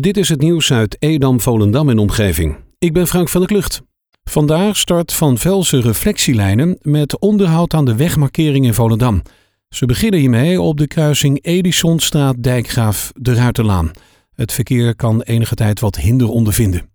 Dit is het nieuws uit Edam, Volendam en omgeving. Ik ben Frank van der Klucht. Vandaag start Van Velsen reflectielijnen met onderhoud aan de wegmarkering in Volendam. Ze beginnen hiermee op de kruising Edisonstraat Dijkgraaf de Ruiterlaan. Het verkeer kan enige tijd wat hinder ondervinden.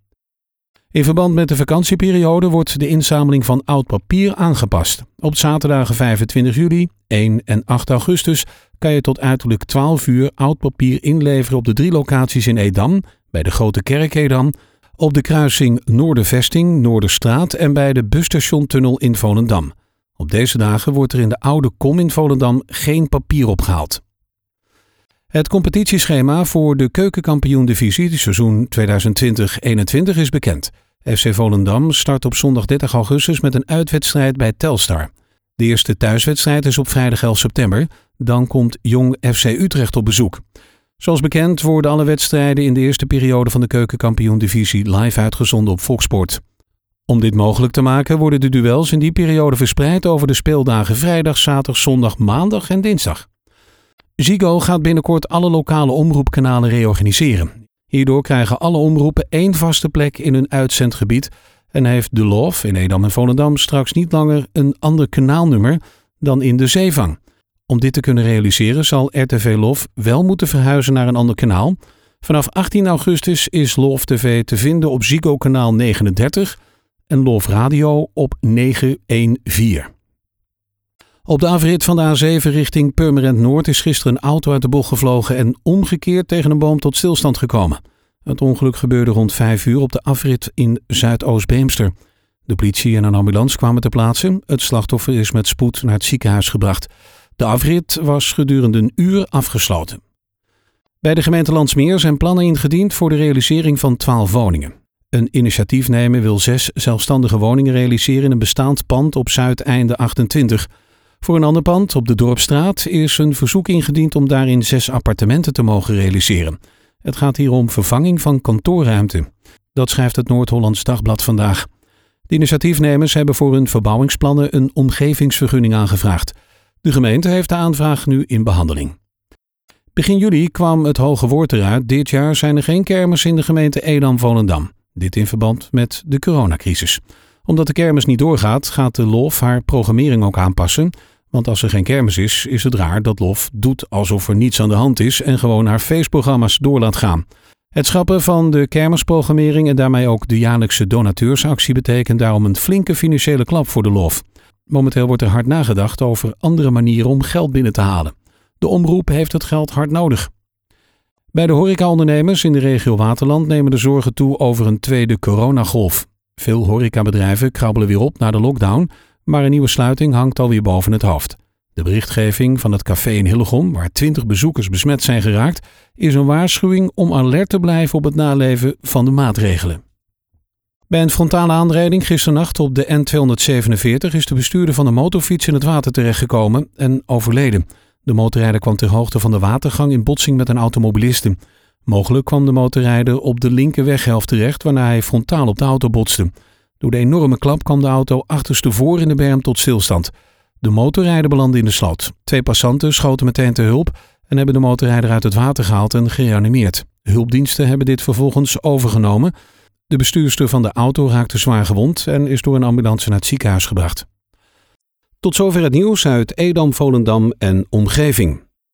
In verband met de vakantieperiode wordt de inzameling van oud papier aangepast. Op zaterdagen 25 juli, 1 en 8 augustus kan je tot uiterlijk 12 uur oud papier inleveren op de drie locaties in Edam, bij de Grote Kerk Edam, op de kruising Noordervesting, Noorderstraat en bij de busstationtunnel in Volendam. Op deze dagen wordt er in de oude kom in Volendam geen papier opgehaald. Het competitieschema voor de keukenkampioen-divisie seizoen 2020-21 is bekend. FC Volendam start op zondag 30 augustus met een uitwedstrijd bij Telstar. De eerste thuiswedstrijd is op vrijdag 11 september. Dan komt Jong FC Utrecht op bezoek. Zoals bekend worden alle wedstrijden in de eerste periode van de keukenkampioen-divisie live uitgezonden op Foxsport. Om dit mogelijk te maken worden de duels in die periode verspreid over de speeldagen vrijdag, zaterdag, zondag, maandag en dinsdag. Ziggo gaat binnenkort alle lokale omroepkanalen reorganiseren. Hierdoor krijgen alle omroepen één vaste plek in hun uitzendgebied en heeft De Love in Edam en Volendam straks niet langer een ander kanaalnummer dan in de zeevang. Om dit te kunnen realiseren zal RTV Love wel moeten verhuizen naar een ander kanaal. Vanaf 18 augustus is Love TV te vinden op Ziggo kanaal 39 en Love Radio op 914. Op de afrit van de A7 richting Purmerend Noord is gisteren een auto uit de bocht gevlogen en omgekeerd tegen een boom tot stilstand gekomen. Het ongeluk gebeurde rond 5 uur op de afrit in Zuidoost-Beemster. De politie en een ambulance kwamen ter plaatse. Het slachtoffer is met spoed naar het ziekenhuis gebracht. De afrit was gedurende een uur afgesloten. Bij de gemeente Landsmeer zijn plannen ingediend voor de realisering van 12 woningen. Een initiatiefnemer wil zes zelfstandige woningen realiseren in een bestaand pand op Zuideinde 28. Voor een ander pand op de Dorpstraat is een verzoek ingediend om daarin zes appartementen te mogen realiseren. Het gaat hier om vervanging van kantoorruimte. Dat schrijft het Noord-Hollands Dagblad vandaag. De initiatiefnemers hebben voor hun verbouwingsplannen een omgevingsvergunning aangevraagd. De gemeente heeft de aanvraag nu in behandeling. Begin juli kwam het hoge woord eruit. Dit jaar zijn er geen kermis in de gemeente Edam-Volendam. Dit in verband met de coronacrisis. Omdat de kermis niet doorgaat, gaat de LOF haar programmering ook aanpassen. Want als er geen kermis is, is het raar dat LOF doet alsof er niets aan de hand is en gewoon haar feestprogramma's door laat gaan. Het schrappen van de kermisprogrammering en daarmee ook de jaarlijkse donateursactie betekent daarom een flinke financiële klap voor de LOF. Momenteel wordt er hard nagedacht over andere manieren om geld binnen te halen. De omroep heeft het geld hard nodig. Bij de horecaondernemers in de regio Waterland nemen de zorgen toe over een tweede coronagolf. Veel horecabedrijven krabbelen weer op na de lockdown, maar een nieuwe sluiting hangt alweer boven het hoofd. De berichtgeving van het café in Hillegom, waar 20 bezoekers besmet zijn geraakt, is een waarschuwing om alert te blijven op het naleven van de maatregelen. Bij een frontale aanrijding gisternacht op de N247 is de bestuurder van de motorfiets in het water terechtgekomen en overleden. De motorrijder kwam ter hoogte van de watergang in botsing met een automobiliste. Mogelijk kwam de motorrijder op de linkerweghelft terecht, waarna hij frontaal op de auto botste. Door de enorme klap kwam de auto achterstevoor in de berm tot stilstand. De motorrijder belandde in de sloot. Twee passanten schoten meteen te hulp en hebben de motorrijder uit het water gehaald en gereanimeerd. Hulpdiensten hebben dit vervolgens overgenomen. De bestuurster van de auto raakte zwaar gewond en is door een ambulance naar het ziekenhuis gebracht. Tot zover het nieuws uit Edam, Volendam en omgeving.